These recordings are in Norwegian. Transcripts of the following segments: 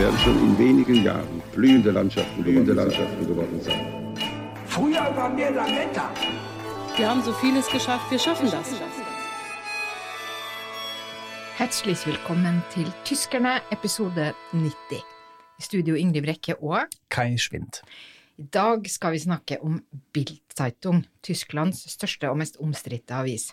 Werden schon in wenigen Jahren blühende Landschaften, blühende Landschaften geworden sein. Früher waren wir Lametta. Wir haben so vieles geschafft, wir schaffen das. Herzlich willkommen til Tyskerne, episode 90. I studio Ingrid Brekke og Kai Schwind. I dag skal vi snakke om Bild-Zeitung, Tysklands største og mest omstridte avis.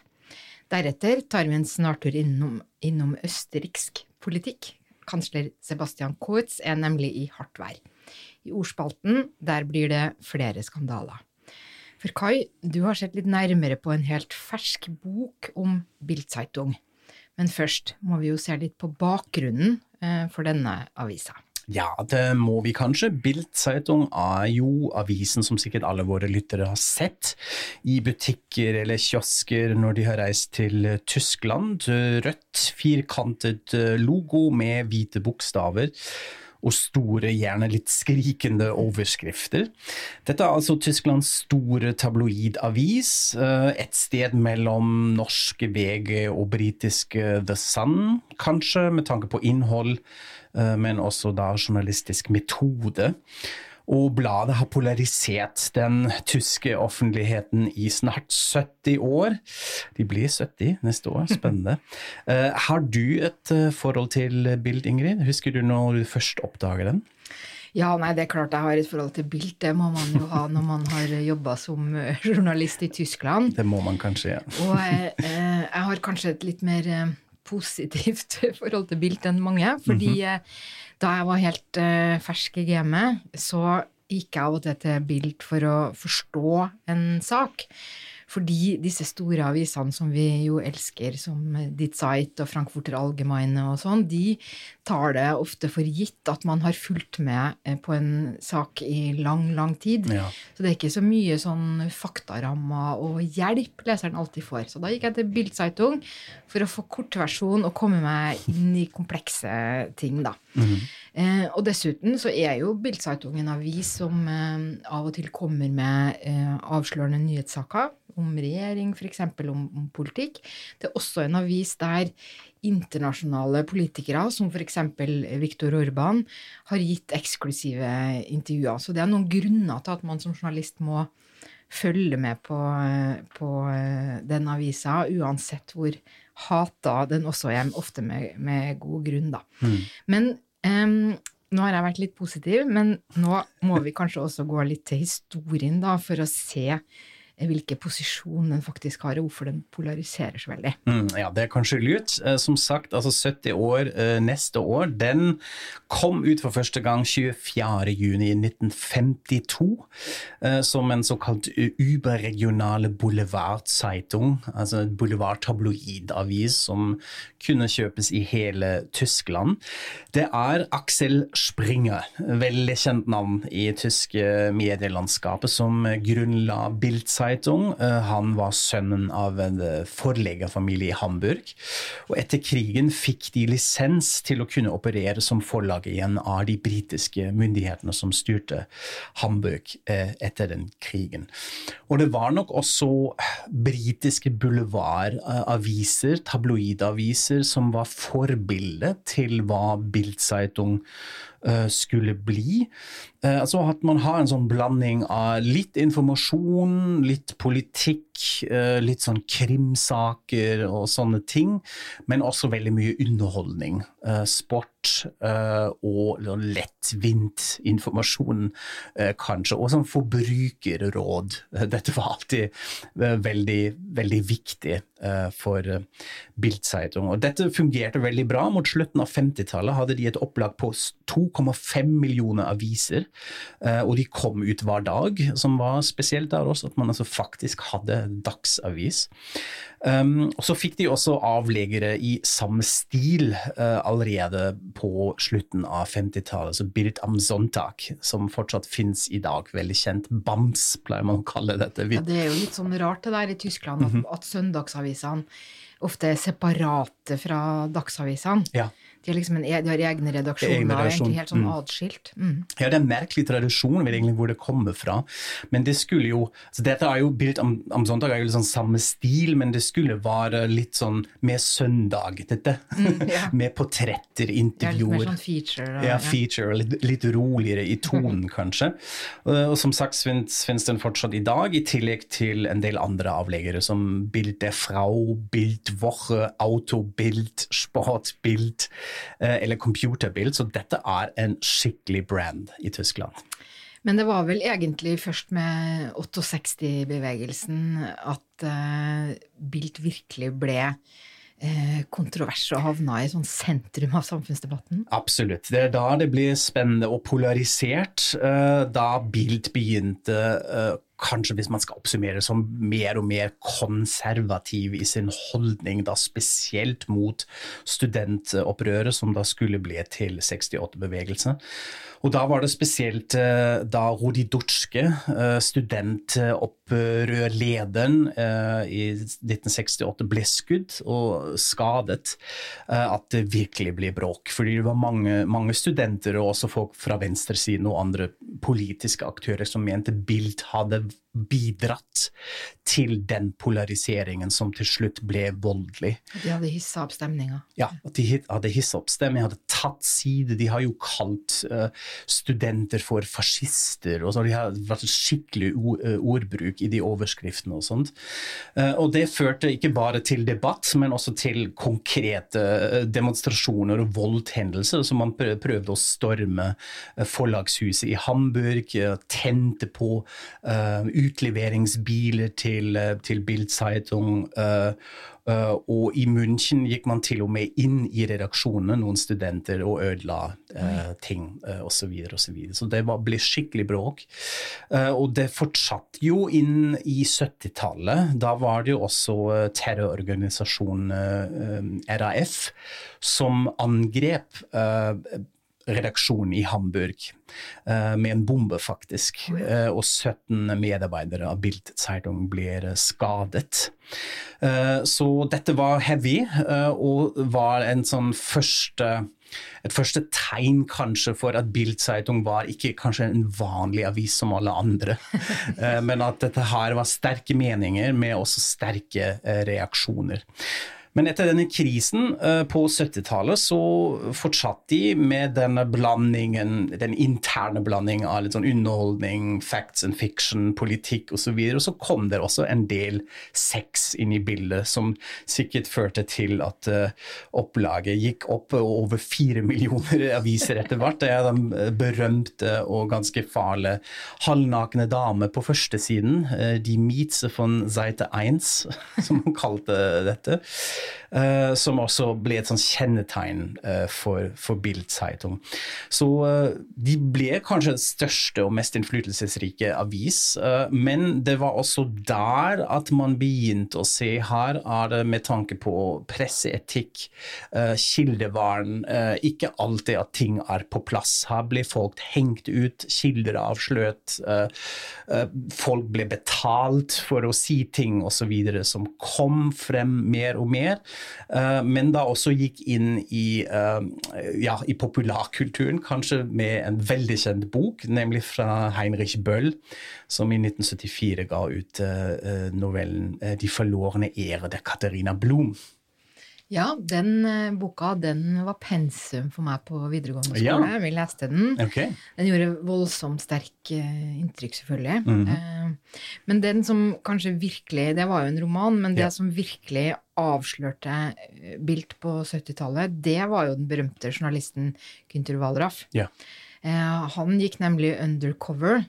Deretter tar vi en snartur innom, innom østerriksk politikk. Kansler Sebastian Kurz er nemlig i hardt vær. I ordspalten, der blir det flere skandaler. For Kai, du har sett litt nærmere på en helt fersk bok om Bild-Zeitung. Men først må vi jo se litt på bakgrunnen eh, for denne avisa. Ja, det må vi kanskje. Bild-Zeitung er jo avisen som sikkert alle våre lyttere har sett i butikker eller kiosker når de har reist til Tyskland. Rødt, firkantet logo med hvite bokstaver og store, gjerne litt skrikende overskrifter. Dette er altså Tysklands store tabloidavis, eh, et sted mellom norske VG og britiske The Sun, kanskje, med tanke på innhold, eh, men også da journalistisk metode. Og bladet har polarisert den tyske offentligheten i snart 70 år. De blir 70 neste år, spennende. Uh, har du et uh, forhold til Bild, Ingrid? Husker du når du først oppdager den? Ja, nei, det er klart jeg har et forhold til Bild. Det må man jo ha når man har jobba som eh, journalist i Tyskland. Det må man kanskje, ja. Og jeg, eh, jeg har kanskje et litt mer eh, positivt forhold til Bilt enn mange. Fordi mm -hmm. da jeg var helt uh, fersk i gamet, så gikk jeg av og til til Bilt for å forstå en sak. Fordi disse store avisene som vi jo elsker, som Dit Zeit og Frankfurter Allgemeine og sånn, de tar det ofte for gitt at man har fulgt med eh, på en sak i lang, lang tid. Ja. Så det er ikke så mye sånn faktarammer og hjelp leseren alltid får. Så da gikk jeg til Bildzeitung for å få kortversjon og komme meg inn i komplekse ting, da. Eh, og dessuten så er jo Bildzeitung en avis som eh, av og til kommer med eh, avslørende nyhetssaker om regjering, f.eks. Om, om politikk. Det er også en avis der internasjonale politikere, som f.eks. Viktor Orban, har gitt eksklusive intervjuer. Så det er noen grunner til at man som journalist må følge med på, på eh, den avisa, uansett hvor hata den også er, ofte med, med god grunn, da. Men em, nå har jeg vært litt positiv, men nå må vi kanskje også gå litt til historien, da, for å se hvilken posisjon den faktisk har, og hvorfor den polariserer så veldig. Mm, ja, det er kanskje lurt. Eh, Som sagt, altså 70 år eh, neste år. Den kom ut for første gang 24. juni 1952 eh, som en såkalt uberregionale boulevardzeitung, altså en boulevardtabloidavis som kunne kjøpes i hele Tyskland. Det er Axel Springer, veldig kjent navn i tyske medielandskapet, som grunnla Bildzeitung. Eh, Han var sønnen av en eh, forleggerfamilie i Hamburg. Og etter krigen fikk de lisens til å kunne operere som forlag igjen av de britiske myndighetene som styrte Hamburg eh, etter den krigen. Og det var nok også britiske boulevardaviser, tabloidaviser, som var forbildet til hva Bildzeitung eh, skulle bli. Eh, altså at man har en sånn blanding av litt informasjon, litt politikk, eh, litt sånn krimsaker og sånne ting, men også veldig mye underholdning. eh, Sport eh, og lettvint informasjon, eh, kanskje. Og sånn forbrukerråd. Eh, Dette var alltid eh, veldig, veldig viktig eh, for eh, Bildzeitung. Og dette fungerte veldig bra. Mot slutten av 50-tallet hadde de et opplag på 2,5 millioner aviser, eh, og de kom ut hver dag, som var spesielt der også, at man altså faktisk hadde dagsavis. Um, og så fikk de også avleggere i samme stil uh, allerede på slutten av 50-tallet, så Bild am Sonntag, som fortsatt fins i dag. Veldig kjent. Bams, pleier man å kalle dette. Ja, det er jo litt sånn rart det der i Tyskland, at, Mhm. at søndagsavisene ofte er separate fra dagsavisene. Ja. De, har, liksom en, e- de har egne redaksjoner, Egne redaksjon, egentlig helt sånn mm. atskilt. Mm. Ja, det er en merkelig tradisjon, vet egentlig hvor det kommer fra. Men det skulle jo så Dette er jo Bild om, om søndag er jo sånn samme stil, men det skulle være litt sånn mer søndag, dette. ja. med portretter, intervjuer. Ja, litt mer sånn feature. og- Ja, feature, litt, litt roligere i tonen, kanskje. Og, og som sagt finnes, finnes den fortsatt i dag, i tillegg til en del andre avleggere, som Bild der Frau, Bildwoche, Autobild, Sportbild eller Computerbild. Så dette er en skikkelig brand i Tyskland. Men det var vel egentlig først med 68-bevegelsen at uh, Bildt virkelig ble eh, kontrovers og havna i sånn sentrum av samfunnsdebatten. Absolutt. Det er da det blir spennende og polarisert. eh, Da Bilt begynte, eh, kanskje hvis man skal oppsummere, som mer og mer konservativ i sin holdning, da spesielt mot studentopprøret, som da skulle bli til 68-bevegelse. Og da var det spesielt eh, da Rudi Dutschke, eh, studentopprørlederen eh, i 1968, ble skudd og skadet, at det virkelig ble bråk. Fordi det var mange, mange studenter og også folk fra venstresiden og andre politiske aktører som mente Bild hadde bidratt til den polariseringen som til slutt ble voldelig. De hadde hissa opp stemninga. Ja, de hadde hissa opp De hadde tatt side. De har jo kalt eh, studenter for fascister, og så de har vært skikkelig eh, ordbruk i de overskriftene og sånt. Eh, og det førte ikke bare til debatt, men også til konkrete demonstrasjoner og voldshendelser. Så man prøvde å storme forlagshuset i Hamburg, tente på eh, utleveringsbiler til, eh, til Bildzeitung. eh, og i München gikk man til og med inn i redaksjonene, noen studenter, og ødela uh, ting uh, osv. Så, videre, og så, videre. så det var, ble skikkelig bråk. Og det fortsatte jo inn i 70-tallet. Da var det jo også terrororganisasjonen RAF som angrep redaksjonen i Hamburg eh, med en bombe, faktisk. Eh, og 17 medarbeidere av Bild Zeitung blir skadet. Eh, så dette var heavy, og var en sånn første et første tegn kanskje for at Bild Zeitung var ikke kanskje en vanlig avis som alle andre, men at dette her var sterke meninger med også sterke reaksjoner. Men etter denne krisen uh, på 70-tallet så fortsatte de med denne blandingen, den interne blandingen av litt sånn underholdning, facts and fiction, politikk osv. Og, så og så kom det også en del sex inn i bildet, som sikkert førte til at uh, opplaget gikk opp over fire millioner aviser etter hvert. Det er den berømte og ganske farlige halvnakne dame på førstesiden, Die Mieze von Seite 1, som man kalte dette. Uh, som også ble et sånn kjennetegn uh, for, for Bildzeitung. Så uh, de ble kanskje den største og mest innflytelsesrike avis, men det var også der at man begynte å se her er det med tanke på presseetikk, kildevern, ikke alltid at ting er på plass. Her ble folk hengt ut, kilder avslørt, folk ble betalt for å si ting osv. som kom frem mer og mer. Uh, men da også gikk inn i, uh, ja, i populærkulturen, kanskje med en veldig kjent bok, nemlig fra Heinrich Bøll, som i 1974 ga ut uh, novellen 'De forlorne ære' der Katarina Blom. Ja, den uh, boka den var pensum for meg på videregående Ja. skole. Vi leste den. Okay. Den gjorde voldsomt sterk uh, inntrykk, selvfølgelig. Mm -hmm. men den som kanskje virkelig Det var jo en roman, men det Ja. som virkelig avslørte Bilt på 70-tallet, det var jo den berømte journalisten Günter Wallraff. Ja. Han gikk nemlig undercover.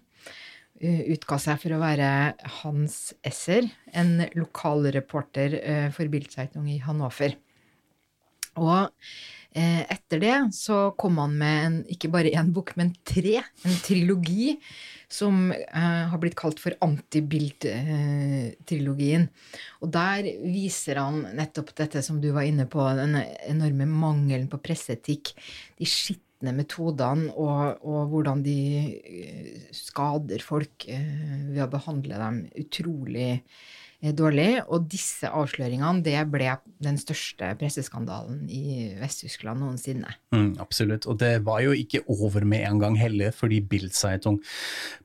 Utga seg for å være Hans Esser, en lokalreporter for Bildzeitung i Hannover. Og Eh, etter det så kom han med en, ikke bare én bok, men tre. En trilogi som eh, har blitt kalt for Antibild-trilogien. og der viser han nettopp dette som du var inne på, den enorme mangelen på presseetikk. De skitne metodene og, og hvordan de eh, skader folk eh, ved å behandle dem utrolig eh, dårlig. Og disse avsløringene det ble den største presseskandalen i Vest-Tyskland noensinne. Mm, absolutt. Og det var jo ikke over med en gang heller, fordi Bildzeitung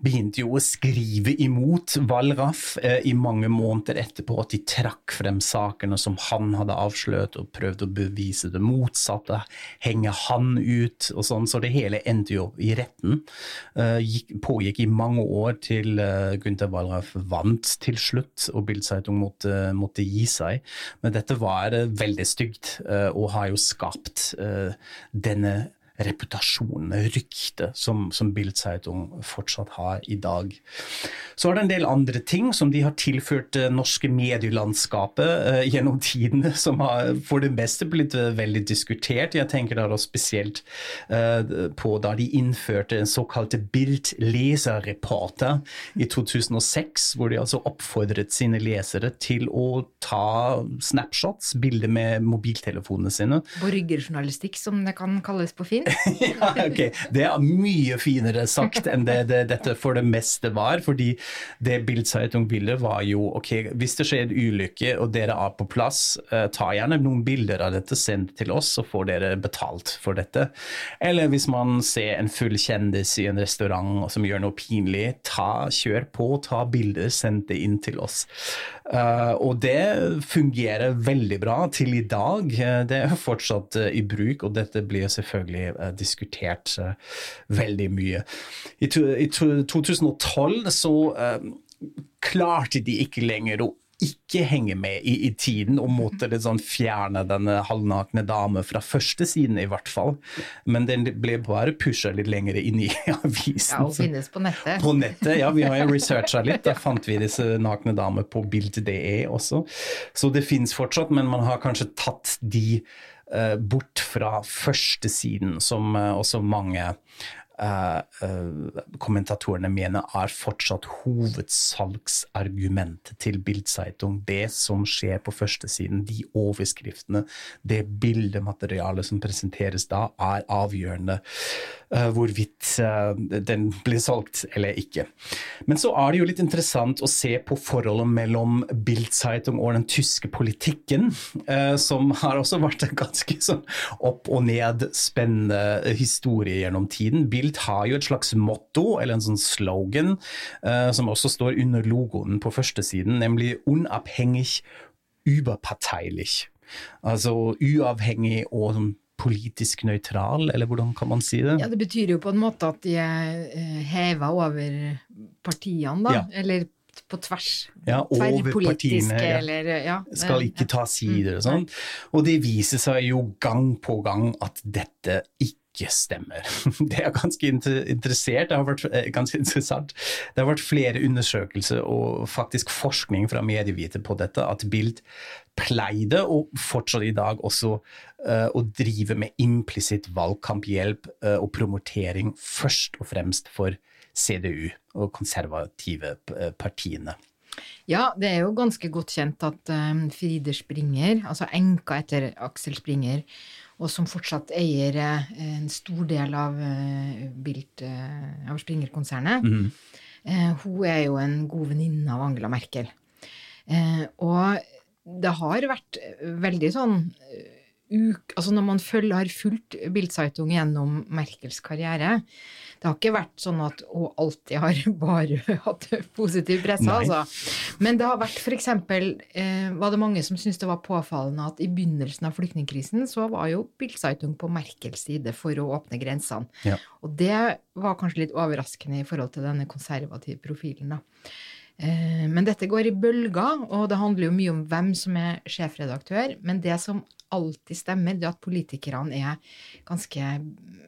begynte jo å skrive imot Wallraff eh, i mange måneder etterpå, at de trakk frem sakene som han hadde avslørt, og prøvde å bevise det motsatte, henge han ut og sånn. Så det hele endte jo i retten. Eh, gikk, pågikk i mange år til eh, Gunther Wallraff vant til slutt, og Bildzeitung måtte, måtte gi seg. Men dette var eh, veldig stygt, eh, og har jo skapt eh, denne reputasjonen, ryktet, som, som Bildzeitung fortsatt har i dag. Så er det en del andre ting som de har tilført det norske medielandskapet eh, gjennom tidene, som har for det meste blitt eh, veldig diskutert. Jeg tenker da spesielt eh, på da de innførte en såkalte Bild-leserreporter i 2006, hvor de altså oppfordret sine lesere til å ta snapshots, bilder med mobiltelefonene sine. Borgerjournalistikk, som det kan kalles på fint. ja, okay. Det er mye finere sagt enn det, det dette for det meste var. fordi det Bildzeitung ville, var jo ok, hvis det skjer en ulykke og dere er på plass, eh, ta gjerne noen bilder av dette, send til oss, så får dere betalt for dette. Eller hvis man ser en full kjendis i en restaurant som gjør noe pinlig, ta, kjør på, ta bilder, send det inn til oss. Uh, og det fungerer veldig bra til i dag. Eh, det er fortsatt eh, i bruk, og dette blir selvfølgelig diskutert eh, veldig mye. I, to, i to, 2012 så eh, klarte de ikke lenger å ikke henge med i, i tiden og måtte sånn fjerne denne halvnakne dame fra første siden, i hvert fall. Men den ble bare pusha litt lenger inn i avisen. Ja, og finnes på nettet. På nettet, ja. Vi har jo researcha litt. Da fant vi disse nakne damer på bild.de også. Så det fins fortsatt, men man har kanskje tatt de eh, bort fra førstesiden, som eh, også mange eh, eh, kommentatorene mener er fortsatt hovedsalgsargumentet til Bildzeitung. Det som skjer på førstesiden, de overskriftene, det bildematerialet som presenteres da, er avgjørende eh, hvorvidt eh, den blir solgt eller ikke. Men så er det jo litt interessant å se på forholdet mellom Bildzeitung og den tyske politikken, eh, som har også vært en ganske sånn opp og ned spennende historie gjennom tiden. Bild har jo et slags motto, eller en sånn slogan, eh, som også står under logoen på førstesiden, nemlig 'unabhengig, überparteilig'. Altså uavhengig og sånn politisk nøytral, eller hvordan kan man si det? Ja, Det betyr jo på en måte at de er eh, heva over partiene, da. Ja. Eller på tvers. Ja, over partiene, ja. eller ja. skal ikke ta sider og sånn. Og det viser seg jo gang på gang at dette ikke stemmer. Det er ganske interessert, det har vært eh, ganske interessant. Det har vært flere undersøkelser og faktisk forskning fra medieviter på dette, at Bild pleide, og fortsatt i dag også, eh, å drive med implisitt valgkamphjelp eh, og promotering først og fremst for CDU og konservative eh, partiene. Ja, det er jo ganske godt kjent at um, Frieder Springer, altså enka etter Aksel Springer, og som fortsatt eier eh, en stor del av, uh, eh, av Springer-konsernet, mm. hun er jo en god venninne av Angela Merkel. Eh, og det har vært veldig sånn eh, uk, altså Når man følger, har fulgt Bildzeitung gjennom Merkels karriere Det har ikke vært sånn at hun alltid har bare hatt positiv presse, Nei. altså. Men det har vært f.eks. Eh, var det mange som syntes det var påfallende at i begynnelsen av flyktningkrisen så var jo Bildzeitung på Merkels side for å åpne grensene. Ja. Og det var kanskje litt overraskende i forhold til denne konservative profilen, da. Eh, Men dette går i bølger, og det handler jo mye om hvem som er sjefredaktør. Men det som alltid stemmer, det er at politikerne er ganske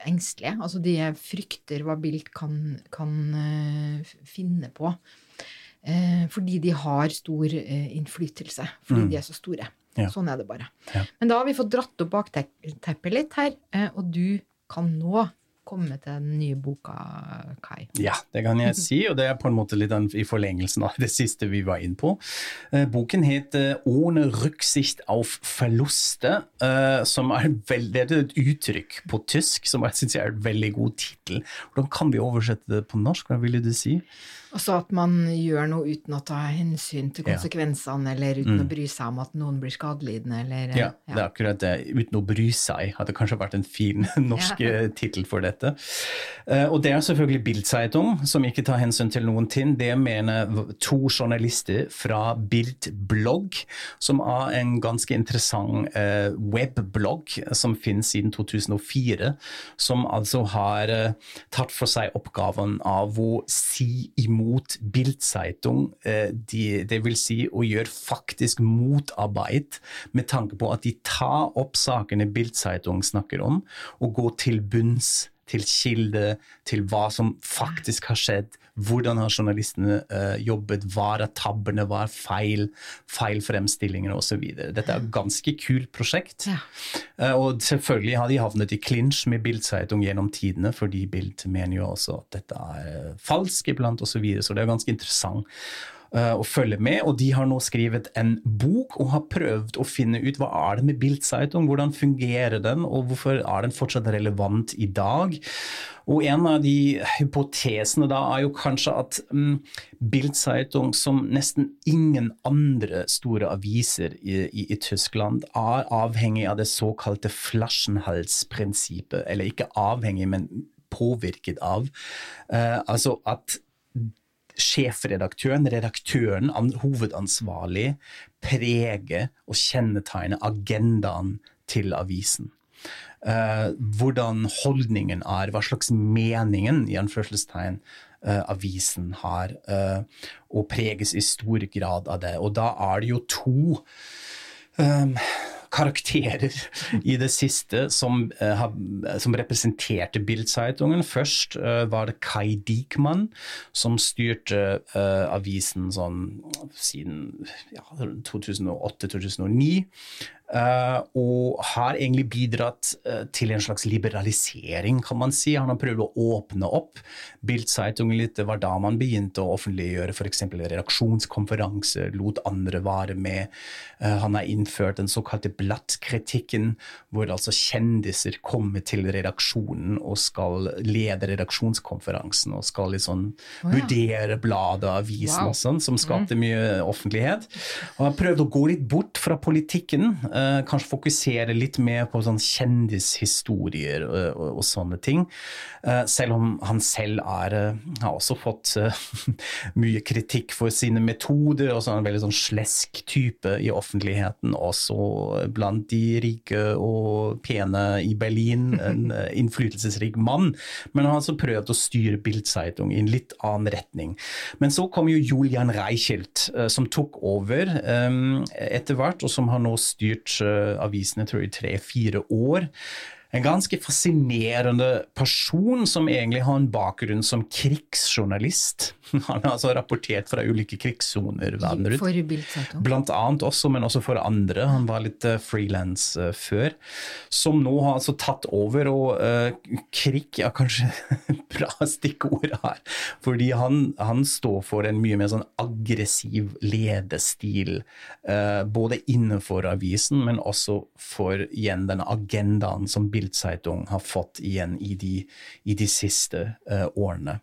engstelige. Altså de frykter hva Bilt kan, kan eh, finne på. Eh, fordi de har stor innflytelse. Fordi de er så store. Ja. Sånn er det bare. Ja. Men da har vi fått dratt opp bakteppet litt her, og du kan nå komme til den nye boka, Kai. Ja, det kan jeg si, og det er på en måte litt i forlengelsen av det siste vi var inne på. Eh, boken heter 'Ohne Rücksicht auf Verluste', eh, som er veldig, er et uttrykk på tysk som jeg syns er en veldig god tittel. Hvordan kan vi oversette det på norsk, hva ville du si? Altså at man gjør noe uten å ta hensyn til konsekvensene, eller uten å bry seg om at noen blir skadelidende, eller ja, Ja, det er akkurat det. Uten å bry seg hadde kanskje vært en fin norsk Ja. eh, tittel for dette. Eh, og det er selvfølgelig Bildzeitung, som ikke tar hensyn til noen ting. Det mener to journalister fra Bild blogg, som er en ganske interessant eh, webblogg som finnes siden 2004, som altså har eh, tatt for seg oppgaven av å si imot Bildzeitung, eh, de, det vil si å gjøre faktisk motarbeid med tanke på at de tar opp sakene Bildzeitung snakker om, og går til bunns til kilde, til hva som faktisk har skjedd. Hvordan har journalistene uh, jobbet, hva er tabbene, hva er feil, Feil fremstillinger osv. Dette er et ganske kult prosjekt. Ja. Uh, og selvfølgelig har de havnet i klinsj med Bildseitung gjennom tidene, fordi Bild mener jo også at dette er eh, falsk iblant osv., så, videre, så det er ganske interessant eh, å følge med. Og de har nå skrevet en bok og har prøvd å finne ut hva er det med Bildzeitung, hvordan fungerer den, og hvorfor er den fortsatt relevant i dag. Og en av de hypotesene da er jo kanskje at um, Bildzeitung, som nesten ingen andre store aviser i, i, i Tyskland, er avhengig av det såkalte flaschenhalsprinsippet. Eller ikke avhengig, men påvirket av. Uh, altså at sjefredaktøren, redaktøren, hovedansvarlig, preger og kjennetegner agendaen til avisen. Uh, hvordan holdningen er, hva slags meningen i anførselstegn uh, avisen har, uh, og preges i stor grad av det. Og da er det jo to um, karakterer i det siste som, uh, som representerte Bildzeitungen. Først uh, var det Kai Diekmann, som styrte uh, avisen sånn siden ja, 2008-2009. Eh, og har egentlig bidratt eh, til en slags liberalisering, kan man si. Han har prøvd å åpne opp Bildzeitungen litt. Det var da man begynte å offentliggjøre f.eks. redaksjonskonferanser, lot andre være med. Eh, han har innført den såkalte blattkritikken, hvor altså kjendiser kommer til redaksjonen og skal lede redaksjonskonferansen og skal liksom ja. vurdere bladet avisen Wow. og sånn, som skapte mye offentlighet. Og har prøvd å gå litt bort fra politikken, kanskje fokusere litt mer på sånn kjendishistorier og, og, og sånne ting. Eh, selv om han selv er, eh, har også fått eh, mye kritikk for sine metoder, og så er han en veldig sånn slesk type i offentligheten, også blant de rike og pene i Berlin, en eh, innflytelsesrik mann. Men han har altså prøvd å styre Bildzeitung i en litt annen retning. Men så kom jo Julian Reichelt, eh, som tok over eh, etter hvert, og som har nå styrt eh, avisen jeg i tre-fire år. En ganske fascinerende person som egentlig har en bakgrunn som krigsjournalist. Han har altså rapportert fra ulike krigssoner verden rundt. Blant annet også, men også for andre. Han var litt uh, frilans eh, før. Som nå har altså tatt over, og uh, krig er kanskje bra stikkord her. Fordi han, han står for en mye mer sånn aggressiv ledestil. Uh, både innenfor avisen, men også for igjen den agendaen som Bildzeitung har fått igjen i de, i de siste eh, årene.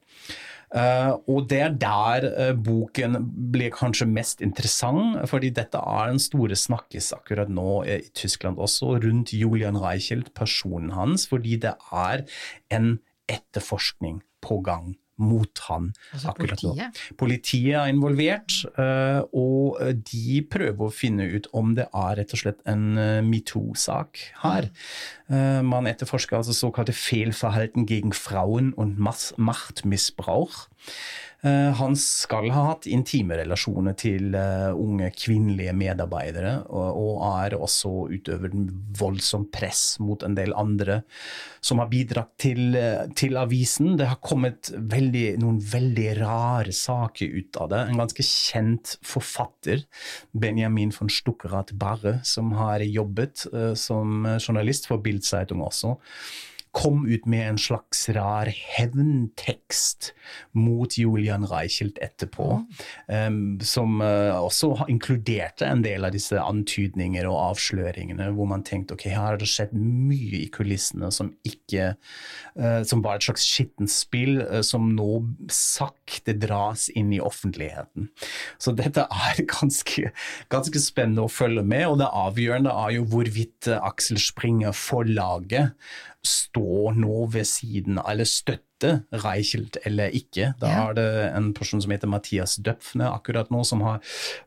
Uh, og det er der uh, boken blir kanskje mest interessant, fordi dette er en store snakkes akkurat nå i Tyskland også, rundt Julian Reichelt, personen hans, fordi det er en etterforskning på gang mot han Altså akkurat nå. politiet? Politiet er involvert, eh, og de prøver å finne ut om det er rett og slett en eh, metoo-sak her. Eh, Man etterforsker altså såkalte fehlverhalten gegen Frauen und Mas- Machtmissbrauch. Eh, han skal ha hatt intime relasjoner til eh, unge kvinnelige medarbeidere, og, er også utøver voldsomt press mot en del andre som har bidratt til, eh, til avisen. Det har kommet veldig, noen veldig rare saker ut av det. En ganske kjent forfatter, Benjamin von Stuckerat Barre, som har jobbet som journalist for Bildzeitung også kom ut med en slags rar hevntekst mot Julian Reichelt etterpå, um, som uh, også inkluderte en del av disse antydninger og avsløringene, hvor man tenkte ok, her har det skjedd mye i kulissene som ikke uh, Som var et slags skittent spill uh, som nå sakte dras inn i offentligheten. Så dette er ganske, ganske spennende å følge med, og det avgjørende er jo hvorvidt Aksel Springer forlaget står nå ved siden av, eller støtte Reichelt eller ikke. Da ja. er det en person som heter Mathias Døpfne akkurat nå, som har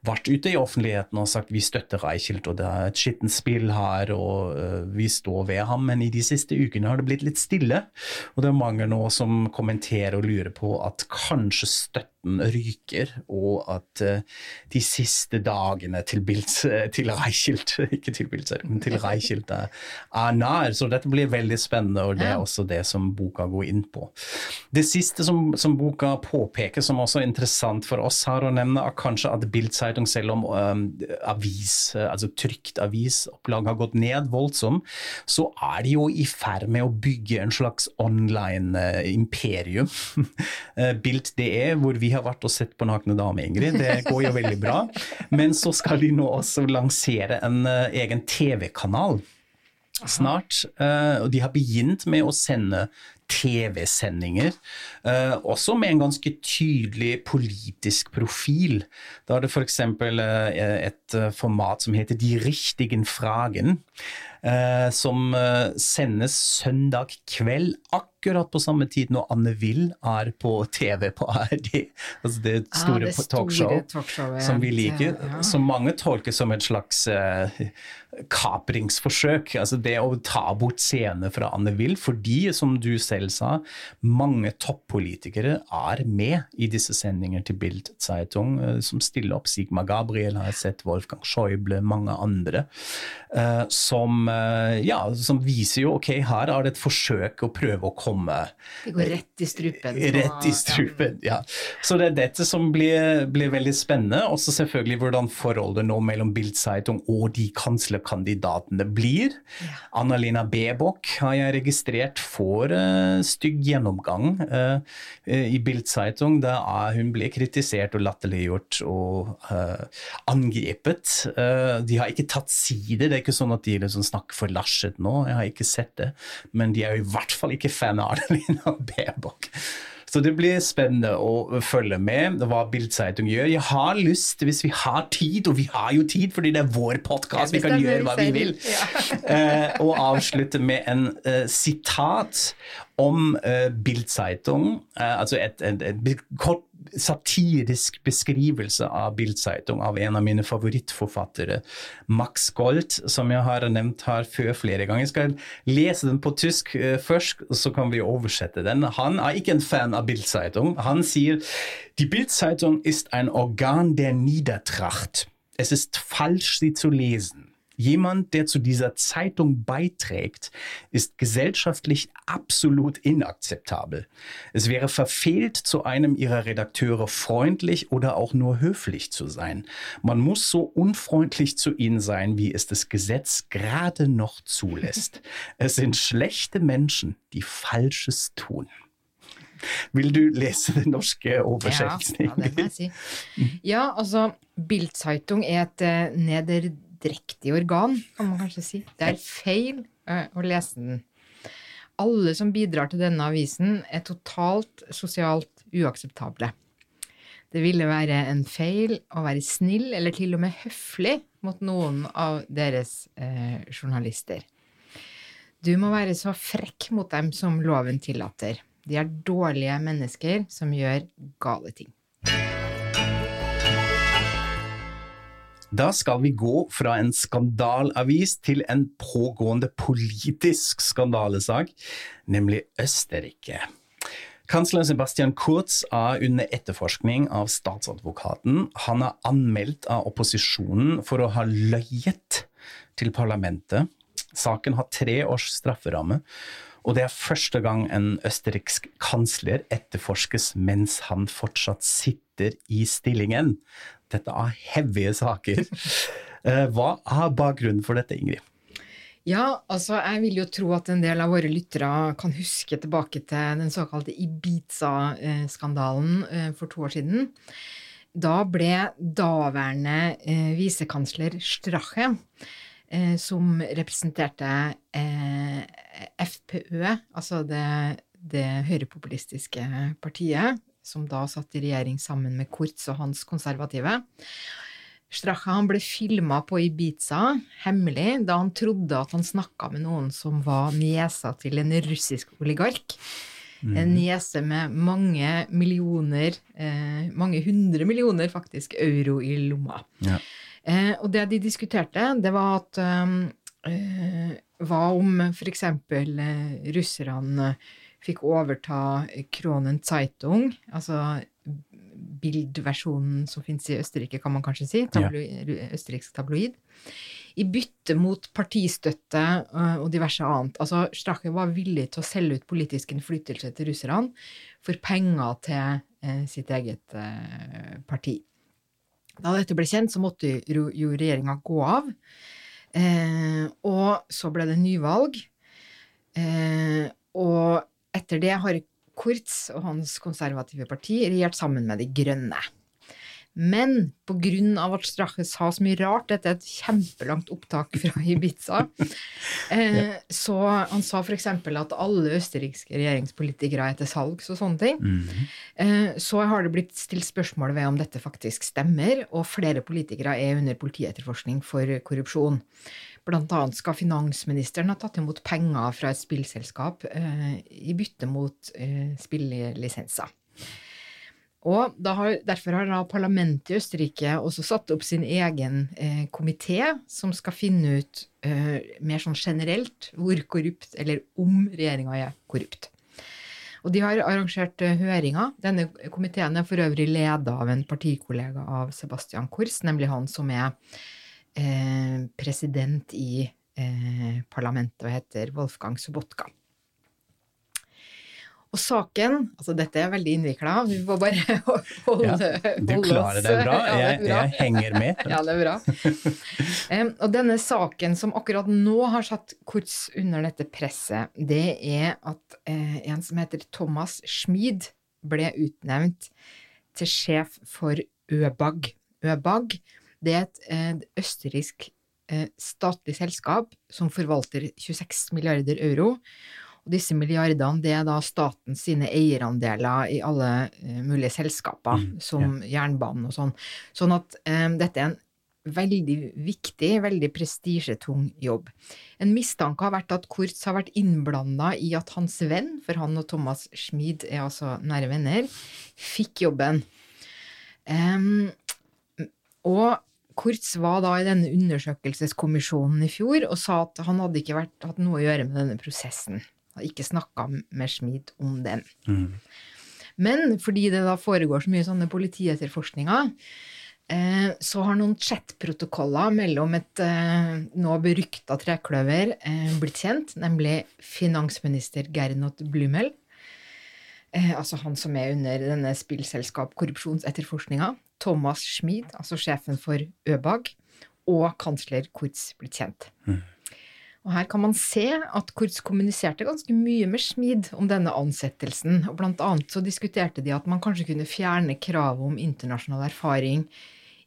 vært ute i offentligheten og sagt vi støtter Reichelt, og det er et skittent spill her, og uh, vi står ved ham. Men i de siste ukene har det blitt litt stille, og det er mange nå som kommenterer og lurer på at kanskje støtten ryker, og at uh, de siste dagene til, Bild, til Reichelt, ikke til Bildt, men til Reichelt er, er nær. Så dette blir veldig spennende, og det er også det som boka går inn på. Det siste som, som, boka påpeker, som også er interessant for oss her å nevne, er kanskje at Bildzeitung, selv om um, avis, altså trykt avisopplag har gått ned voldsomt, så er de jo i ferd med å bygge en slags online imperium. Bild.de, hvor vi har vært og sett på nakne damer, Ingrid. Det går jo veldig bra. Men så skal de nå også lansere en uh, egen TV-kanal snart. Uh, og de har begynt med å sende TV-sendinger, uh, også med en ganske tydelig politisk profil. Da er det f.eks. Uh, et eh, format som heter De richtigen Fragen, eh, som eh, sendes søndag kveld. akkurat på samme tid når Anne Will er på TV på ARD. Altså det store, ah, det store talkshow talkshow, som vi liker. Ja. Som mange tolker som et slags uh, kapringsforsøk. Altså det å ta bort scener fra Anne Will, fordi, som du selv sa, mange toppolitikere er med i disse sendinger til Bild Zeitung, uh, som stiller opp. Sigmar Gabriel har jeg sett, Wolfgang Schäuble, mange andre. Uh, som, ja, som viser jo ok, her er det et forsøk å prøve å komme komme Det går rett i strupen. Rett i strupen, ja. Så det er dette som blir, blir veldig spennende. Også selvfølgelig hvordan forholdet nå mellom Bildzeitung og de kanslerkandidatene blir. Ja. Anna-Lena Bebok har jeg registrert får uh, stygg gjennomgang uh, i Bildzeitung. Da hun ble kritisert og latterliggjort og uh, angrepet. de har ikke tatt side, det er ikke sånn at de liksom snakker for Laschet nå, jeg har ikke sett det. Men de er jo i hvert fall ikke fan Arnelina Bebok. Så det blir spennende å følge med hva Bildseitung gjør. Jeg har lyst, hvis vi har tid, og vi har jo tid fordi det er vår podkast, vi kan gjøre hva vi vil, ja. uh, og avslutte med en uh, sitat om uh, Bildzeitung, uh, altså et, et, et, kort satirisk beskrivelse av Bildzeitung av en av mine favorittforfattere, Max Gold, som jeg har nevnt her før flere ganger. Jeg skal lese den på tysk uh, først, så kan vi oversette den. Han er ikke en fan av Bildzeitung. Han sier Die Bildzeitung ist ein Organ der Niedertracht. Es ist falsch, sie zu lesen. Jemand, der zu dieser Zeitung beiträgt, ist gesellschaftlich absolut inakzeptabel. Es wäre verfehlt, zu einem ihrer Redakteure freundlich oder auch nur höflich zu sein. Man muss so unfreundlich zu ihnen sein, wie es das Gesetz gerade noch zulässt. Es sind schlechte Menschen, die Falsches tun. Vil du lese den norske oversettelsen? Ja, ja, det må jeg si. Ja, altså, Bildzeitung er et uh, neder drektig organ, kan man kanskje si. Det er feil uh, å lese den. Alle som bidrar til denne avisen, er totalt sosialt uakseptable. Det ville være en feil å være snill, eller til og med høflig, mot noen av deres eh, journalister. Du må være så frekk mot dem som loven tillater. De er dårlige mennesker som gjør gale ting. Da skal vi gå fra en skandalavis til en pågående politisk skandalesak, nemlig Østerrike. Kansler Sebastian Kurz er under etterforskning av statsadvokaten. Han er anmeldt av opposisjonen for å ha løyet til parlamentet. Saken har tre års strafferamme, og det er første gang en østerriksk kansler etterforskes mens han fortsatt sitter i stillingen. Dette er heavige saker. Eh, Hva er bakgrunnen for dette, Ingrid? Ja, altså jeg vil jo tro at en del av våre lyttere kan huske tilbake til den såkalte Ibiza-skandalen eh, for to år siden. Da ble daværende eh, visekansler Strache, som representerte FPØ, altså det, det høyrepopulistiske partiet, som da satt i regjering sammen med Kurz og hans konservative, Stracha han ble filma på Ibiza, hemmelig, da han trodde at han snakka med noen som var niesa til en russisk oligark. En niese med mange millioner, eh, mange hundre millioner faktisk, euro i lomma. Ja. Eh, og det de diskuterte, det var at eh, Hva om f.eks. Eh, russerne fikk overta Kronen Zeitung, altså bildversjonen som finnes i Østerrike, kan man kanskje si, tabloid, østerriksk tabloid, i bytte mot partistøtte øh, og diverse annet. Altså, Strache var villig til å selge ut politisk innflytelse til russerne for penger til eh, sitt eget eh, parti. Da dette ble kjent, så måtte jo regjeringa gå av. Eh, og så ble det nyvalg. Eh, og etter det har Kurz og hans konservative parti regjert sammen med De grønne. Men pga. at Strache sa så mye rart, dette er et kjempelangt opptak fra Ibiza, eh, så han sa f.eks. at alle østerrikske regjeringspolitikere er til salgs og sånne ting. eh, så har det blitt stilt spørsmål ved om dette faktisk stemmer, og flere politikere er under politietterforskning for korrupsjon. Blant annet skal finansministeren ha tatt imot penger fra et spillselskap eh, i bytte mot eh, spillelisenser. Og har, derfor har da parlamentet i Østerrike også satt opp sin egen eh, komité som skal finne ut eh, mer sånn generelt hvor korrupt, eller om regjeringa er korrupt. Og de har arrangert eh, høringer. Denne komiteen er for øvrig leda av en partikollega av Sebastian Kors, nemlig han som er eh, president i eh, parlamentet og heter Wolfgang Sobotka. Og saken Altså, dette er veldig innvikla, vi får bare holde, Ja, du holde klarer oss- det bra. Ja, det Jeg, bra. jeg henger med. Ja, det er bra. Um, og denne saken som akkurat nå har satt Kurz under dette presset, det er at uh, en som heter Thomas Schmid ble utnevnt til sjef for ØBAG. ØBAG det er et uh, østerriksk uh, statlig selskap som forvalter 26 milliarder euro. Og disse milliardene det er da statens sine eierandeler i alle eh, mulige selskaper, som jernbanen og sånn. Sånn at um, dette er en veldig viktig, veldig prestisjetung jobb. En mistanke har vært at Kurz har vært innblanda i at hans venn, for han og Thomas Schmid er altså nære venner, fikk jobben. Um, og Kurz var da i denne undersøkelseskommisjonen i fjor og sa at han hadde ikke vært, hatt noe å gjøre med denne prosessen. Hadde ikke snakka med Schmid om den. Men fordi det da foregår så mye sånne politietterforskninger, eh, så har noen chat-protokoller mellom et eh, nå berykta trekløver eh, blitt kjent, nemlig finansminister Gernot Blumel, eh, altså han som er under denne spillselskap-korrupsjonsetterforskninga, Thomas Schmid, altså sjefen for ØBAG, og kansler Kurz blitt kjent. Og her kan man se at Kurz kommuniserte ganske mye med Schmid om denne ansettelsen, og blant annet så diskuterte de at man kanskje kunne fjerne kravet om internasjonal erfaring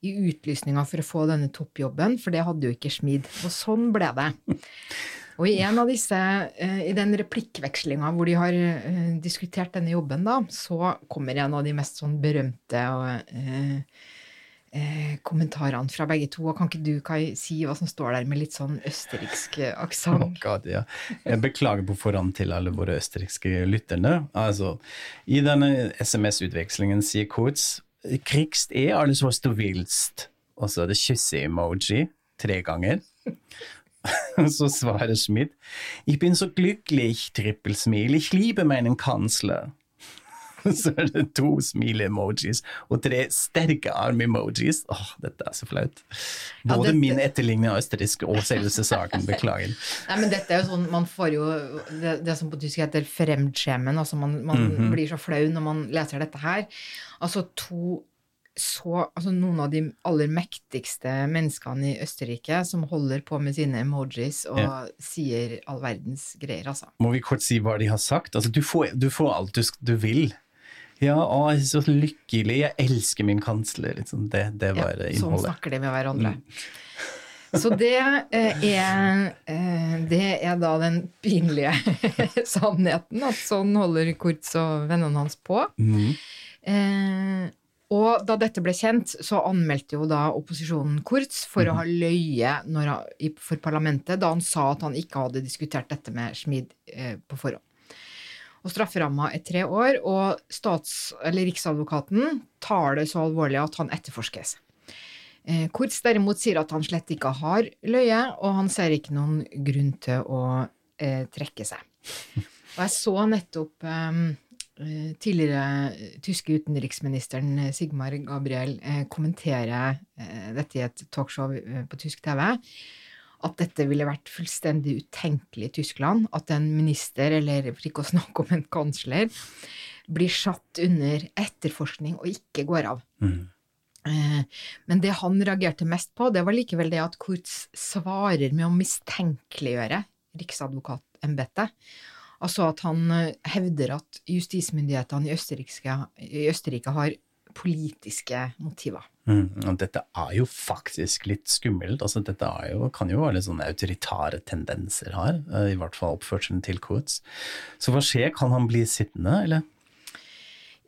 i utlysninga for å få denne toppjobben, for det hadde jo ikke Schmid. Og sånn ble det. Og i en av disse, eh, i den replikkvekslinga hvor de har eh, diskutert denne jobben, da, så kommer en av de mest sånn berømte og eh, eh, kommentarene fra begge to. Og kan ikke du Kai, si hva som står der med litt sånn østerriksk aksent? Oh ja. Jeg beklager på forhånd til alle våre østerrikske lytterne. Altså, I denne SMS-utvekslingen sier Kurz Krigst er alles was du willst. Og så er det kysse-emoji tre ganger. Så svarer Schmidt Ich bin so glücklich, Trippelsmil, ich liebe meinen Kanzler. så er det to smile-emojis og tre sterke arm-emojis. Åh, dette er så flaut. Ja, Både dette- min etterligning av østerriksk og selveste saken. Beklager. Nei, men dette er jo sånn, man får jo det, det som på tysk heter fremdskjemen, altså man, man Mhm. blir så flau når man leser dette her. Altså to så, altså noen av de aller mektigste menneskene i Østerrike som holder på med sine emojis og Ja. sier all verdens greier, altså. Må vi kort si hva de har sagt? Altså, du, får, du får alt du, du vil. Ja, å, jeg er så lykkelig, jeg elsker min kansler. Liksom. Det, det Ja, var eh, sånn snakker de med hverandre. Så det eh, er, eh, det er da den pinlige sannheten, at sånn holder Kurz og vennene hans på. Mm. Eh, og da dette ble kjent, så anmeldte jo da opposisjonen Kurz for å ha løye når han, i- for parlamentet da han sa at han ikke hadde diskutert dette med Schmid eh, på forhånd. Og strafferamma er tre år, og stats, eller Riksadvokaten tar det så alvorlig at han etterforskes. Eh, Kurz derimot sier at han slett ikke har løye, og han ser ikke noen grunn til å eh, trekke seg. Og jeg så nettopp eh, eh, tidligere tyske utenriksministeren eh, Sigmar Gabriel eh, kommentere dette i et talkshow på tysk TV. At dette ville vært fullstendig utenkelig i Tyskland. At en minister, eller for ikke å snakke om en kansler, blir satt under etterforskning og ikke går av. Mm. Men det han reagerte mest på, det var likevel det at Kurz svarer med å mistenkeliggjøre riksadvokatembetet. Altså at han eh, hevder at justismyndighetene i i Østerrike har politiske motiver. Mm, og dette er jo faktisk litt skummelt. Altså, dette er jo, kan jo være litt sånne autoritære tendenser her, eh, i hvert fall oppførselen til Kurz. Så hva skjer, kan han bli sittende, eller?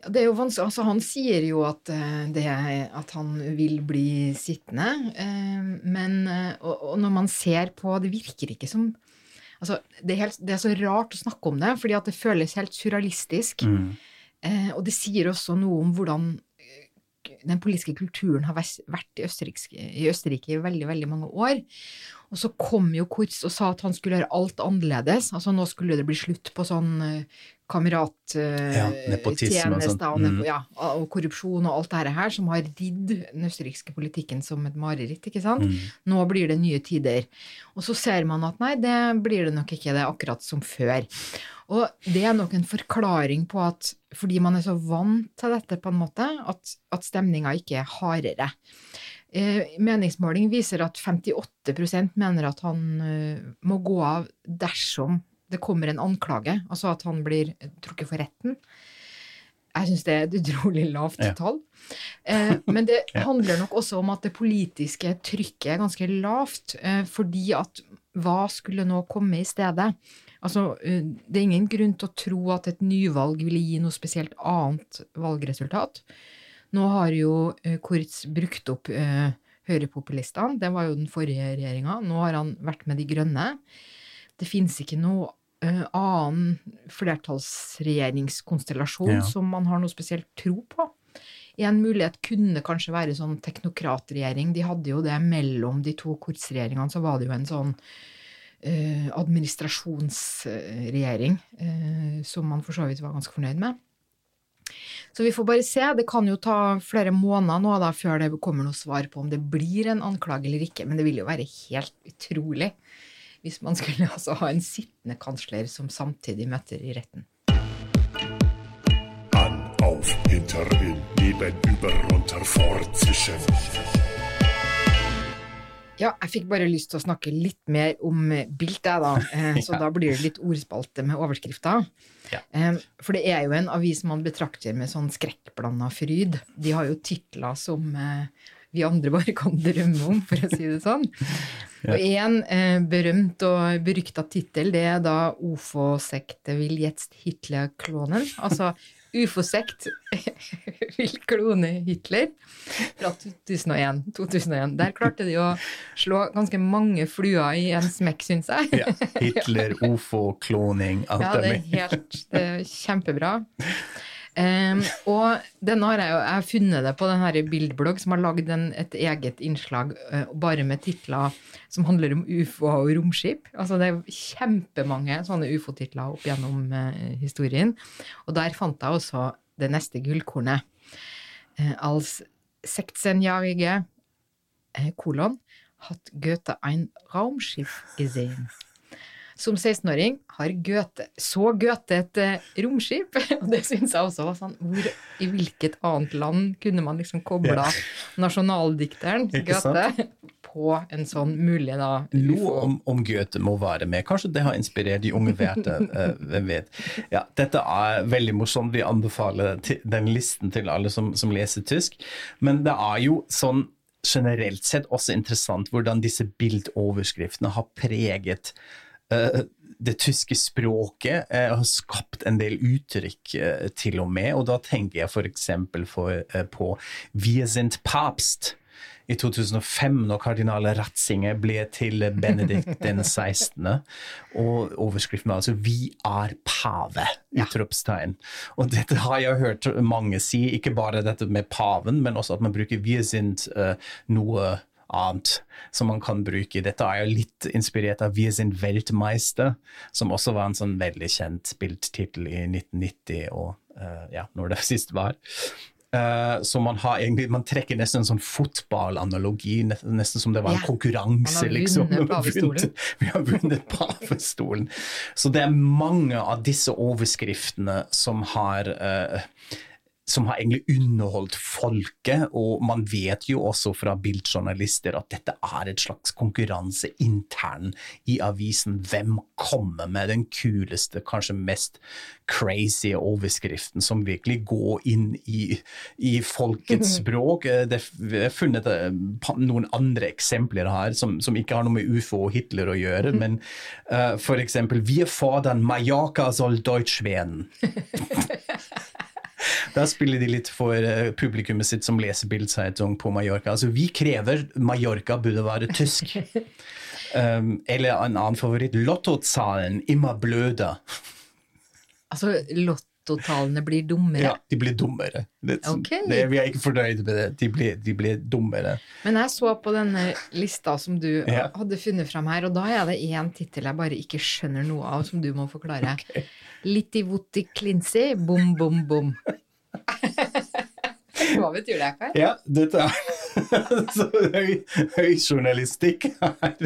Det er jo vanskelig. Altså, han sier jo at, eh, det, at han vil bli sittende, eh, men og, og når man ser på Det virker ikke som Altså, det er, helt, det er så rart å snakke om det, fordi at det føles helt surrealistisk. Mm. og det sier også noe om hvordan den politiske kulturen har vært i Østerrike, i Østerrike i veldig, veldig mange år. Og så kom jo Kurz og sa at han skulle gjøre alt annerledes. Altså nå skulle det bli slutt på sånn eh, Ja, og sånn. kamerat-tjenester Mm. ja, og korrupsjon og alt dette her, som har ridd den østerrikske politikken som et mareritt, ikke sant. Mm. Nå blir det nye tider. Og så ser man at nei, det blir det nok ikke, det er akkurat som før. Og det er nok en forklaring på at fordi man er så vant til dette, på en måte, at, at stemninga ikke er hardere. Eh, meningsmåling viser at 58% mener at han eh, må gå av dersom det kommer en anklage, altså at han blir trukket for retten. Jeg syns det er et utrolig lavt Ja. tall. Eh, men det handler nok også om at det politiske trykket er ganske lavt, eh, fordi at hva skulle nå komme i stedet? Altså, eh, det er ingen grunn til å tro at et nyvalg ville gi noe spesielt annet valgresultat. Nå har jo eh, Kurz brukt opp eh, høyrepopulistene, det var jo den forrige regjeringa. Nå har han vært med De grønne. Det finnes ikke noe eh, annen flertallsregjeringskonstellasjon Ja. som man har noe spesielt tro på. En mulighet kunne kanskje være sånn teknokratregjering. De hadde jo det mellom de to Kurz-regjeringene, så var det jo en sånn administrasjonsregjering eh, som man for så vidt var ganske fornøyd med. Så vi får bare se. Det kan jo ta flere måneder nå da, før det kommer noe svar på om det blir en anklage eller ikke, men det vil jo være helt utrolig hvis man skulle altså ha en sittende kansler som samtidig møter i retten. An, auf, hinter, in, neben, über, runter, fortzischen. Ja, jeg fikk bare lyst til å snakke litt mer om Bilt, jeg, da. Så Så da blir det litt ordspalte med overskrifter. Ja. Eh, For det er jo en avis man betrakter med sånn skrekkblanda fryd. De har jo titler som eh, vi andre bare kan drømme om, for å si det sånn. Og en eh, berømt og berykta tittel, det er da 'Ofo sekte vil jetzt Hitler-klonen. Altså Ufo-sekt vil klone Hitler fra 2001. 2001. Der klarte de å slå ganske mange fluer i en smekk, syns jeg. Ja. Hitler, OFO, kloning, alt Ja, det er helt det er kjempebra. Em, og den har jeg jo jeg har funnet det på den Bildblogg, som har lagd et eget innslag uh, bare med titler som handler om ufo og romskip. Altså det er kjempemange sånne ufo-titler opp gjennom uh, historien. Og der fant jeg også det neste gullkornet. Uh, als 16-jährige eh, kolon hat Goethe ein Raumschiff gesehen. Som 16-åring har Goethe, så Goethe et eh, romskip, og det syns jeg også var sånn hvor, I hvilket annet land kunne man liksom kobla Ja. nasjonaldikteren? Goethe på en sånn mulig da Noe om, om Goethe må være med. Kanskje det har inspirert de unge Werte. eh, hvem vet. Ja, dette er veldig morsomt. Vi anbefaler den listen til alle som, som leser tysk. Men det er jo sånn generelt sett også interessant hvordan disse bildoverskriftene har preget det tyske språket eh, har skapt en del uttrykk eh, til og med, og da tenker jeg f.eks. Uh, på Wir sind Papst i 2005, når kardinal Ratzinger ble til Benedikt den 16., og overskriften var altså 'Vi er pave'! utropstegn. Og dette har jeg hørt mange si, ikke bare dette med paven, men også at man bruker 'wir sind' eh, noe annet som man kan bruke. Dette er jo litt inspirert av 'Wir sind Weltmeister', som også var en sånn veldig kjent bildtittel i 1990 og uh, ja, når det sist var. Uh, så man har egentlig, man trekker nesten en sånn fotballanalogi, ne- nesten som det var en Ja. konkurranse. Man har liksom. Vi har pavestolen. vunnet- Vi har vunnet pavestolen. Så det er mange av disse overskriftene som har eh, som har egentlig underholdt folket, og man vet jo også fra bildjournalister at dette er et slags konkurranse intern i avisen. Hvem kommer med den kuleste, kanskje mest crazy overskriften som virkelig går inn i, i folkets språk? Eh, Det, har funnet eh, noen andre eksempler her som, som ikke har noe med ufo og Hitler å gjøre, men uh, eksempel Wir fordern Mallorca soll Deutsch werden. Da spiller de litt for eh, publikummet sitt som leser Bildzeitung på Mallorca. Altså, vi krever Mallorca burde være tysk. Um, eller en annen favoritt, lottozahlen immer bløde. Altså, lottotallene blir dummere. Ja, de blir dummere. Det, okay. det, vi er ikke fornøyd med det. De blir, de blir dummere. Men jeg så på denne lista som du Ja. hadde funnet fram her, og da er det én tittel jeg bare ikke skjønner noe av, som du må forklare. Litti vutti klinsi, bom, bom, bom. Det, Per? Ja, dette er så høy, høy journalistikk her.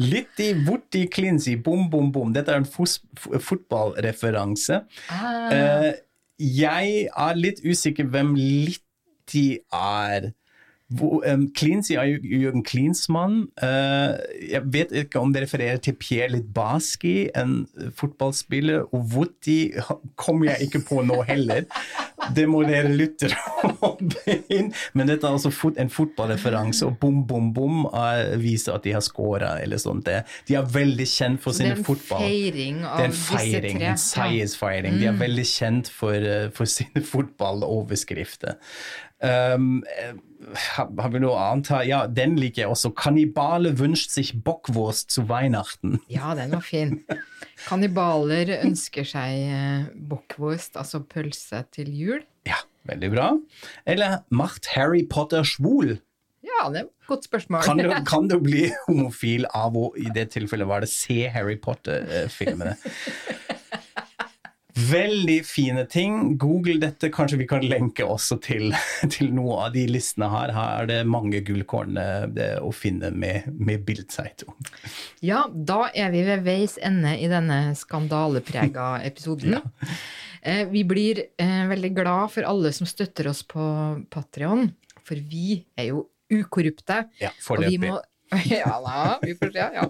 Litt i vorti klinsi, bom, bom, bom. Dette er en fos, fotballreferanse. Ah, Eh, jeg er litt usikker hvem Litti er. Hvor, um, er jo Jørgen Klinsmann. Uh, jeg vet ikke om det refererer til Pierre Litbaski, en fotballspiller. Og Vutti kommer jeg ikke på nå heller. Det må dere lytte inn. Men dette er altså fot, en fotballreferanse, og bom, bom, bom eh, viser at de har scora eller sånt. De er veldig kjent for det sine er en fotball. feiring av Det er en disse feiring, tre. en seiersfeiring. De er veldig kjent for, eh, for sine fotballoverskrifter. Um, haben har, nur vi noe annet liegt Ja, den jeg også. Kannibale wünscht sich Bockwurst zu Weihnachten. Ja, den var fin. Kannibaler ønsker seg eh, bockwurst, altså pølse, til jul. Ja, veldig bra. Eller macht Harry Potter schwul? Ja, det er et godt spørsmål. Kan du, kan du bli homofil av å i det tilfellet var det se Harry Potter-filmene? Veldig fine ting. Google dette. Kanskje vi kan lenke også til, til noe av de listene her. Her er det mange gullkorn eh, å finne med, med Bildzeitung. Ja, da er vi ved veis ende i denne skandaleprega episoden. Eh, Vi blir eh, veldig glad for alle som støtter oss på Patrion, for vi er jo ukorrupte. Ja, og vi må ja, da, vi får se, ja.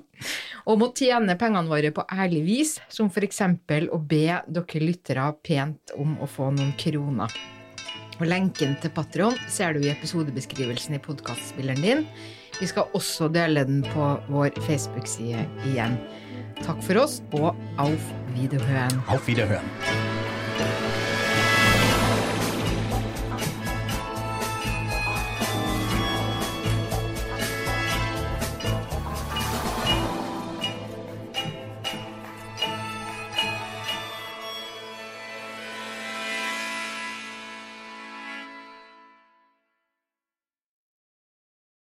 Og må tjene pengene våre på ærlig vis, som f.eks. å be dere lyttere pent om å få noen kroner. Og Lenken til Patron ser du i episodebeskrivelsen i podkastspilleren din. Vi skal også dele den på vår Facebook-side igjen. Takk for oss, og auf Wiederhören. Auf Wiederhören.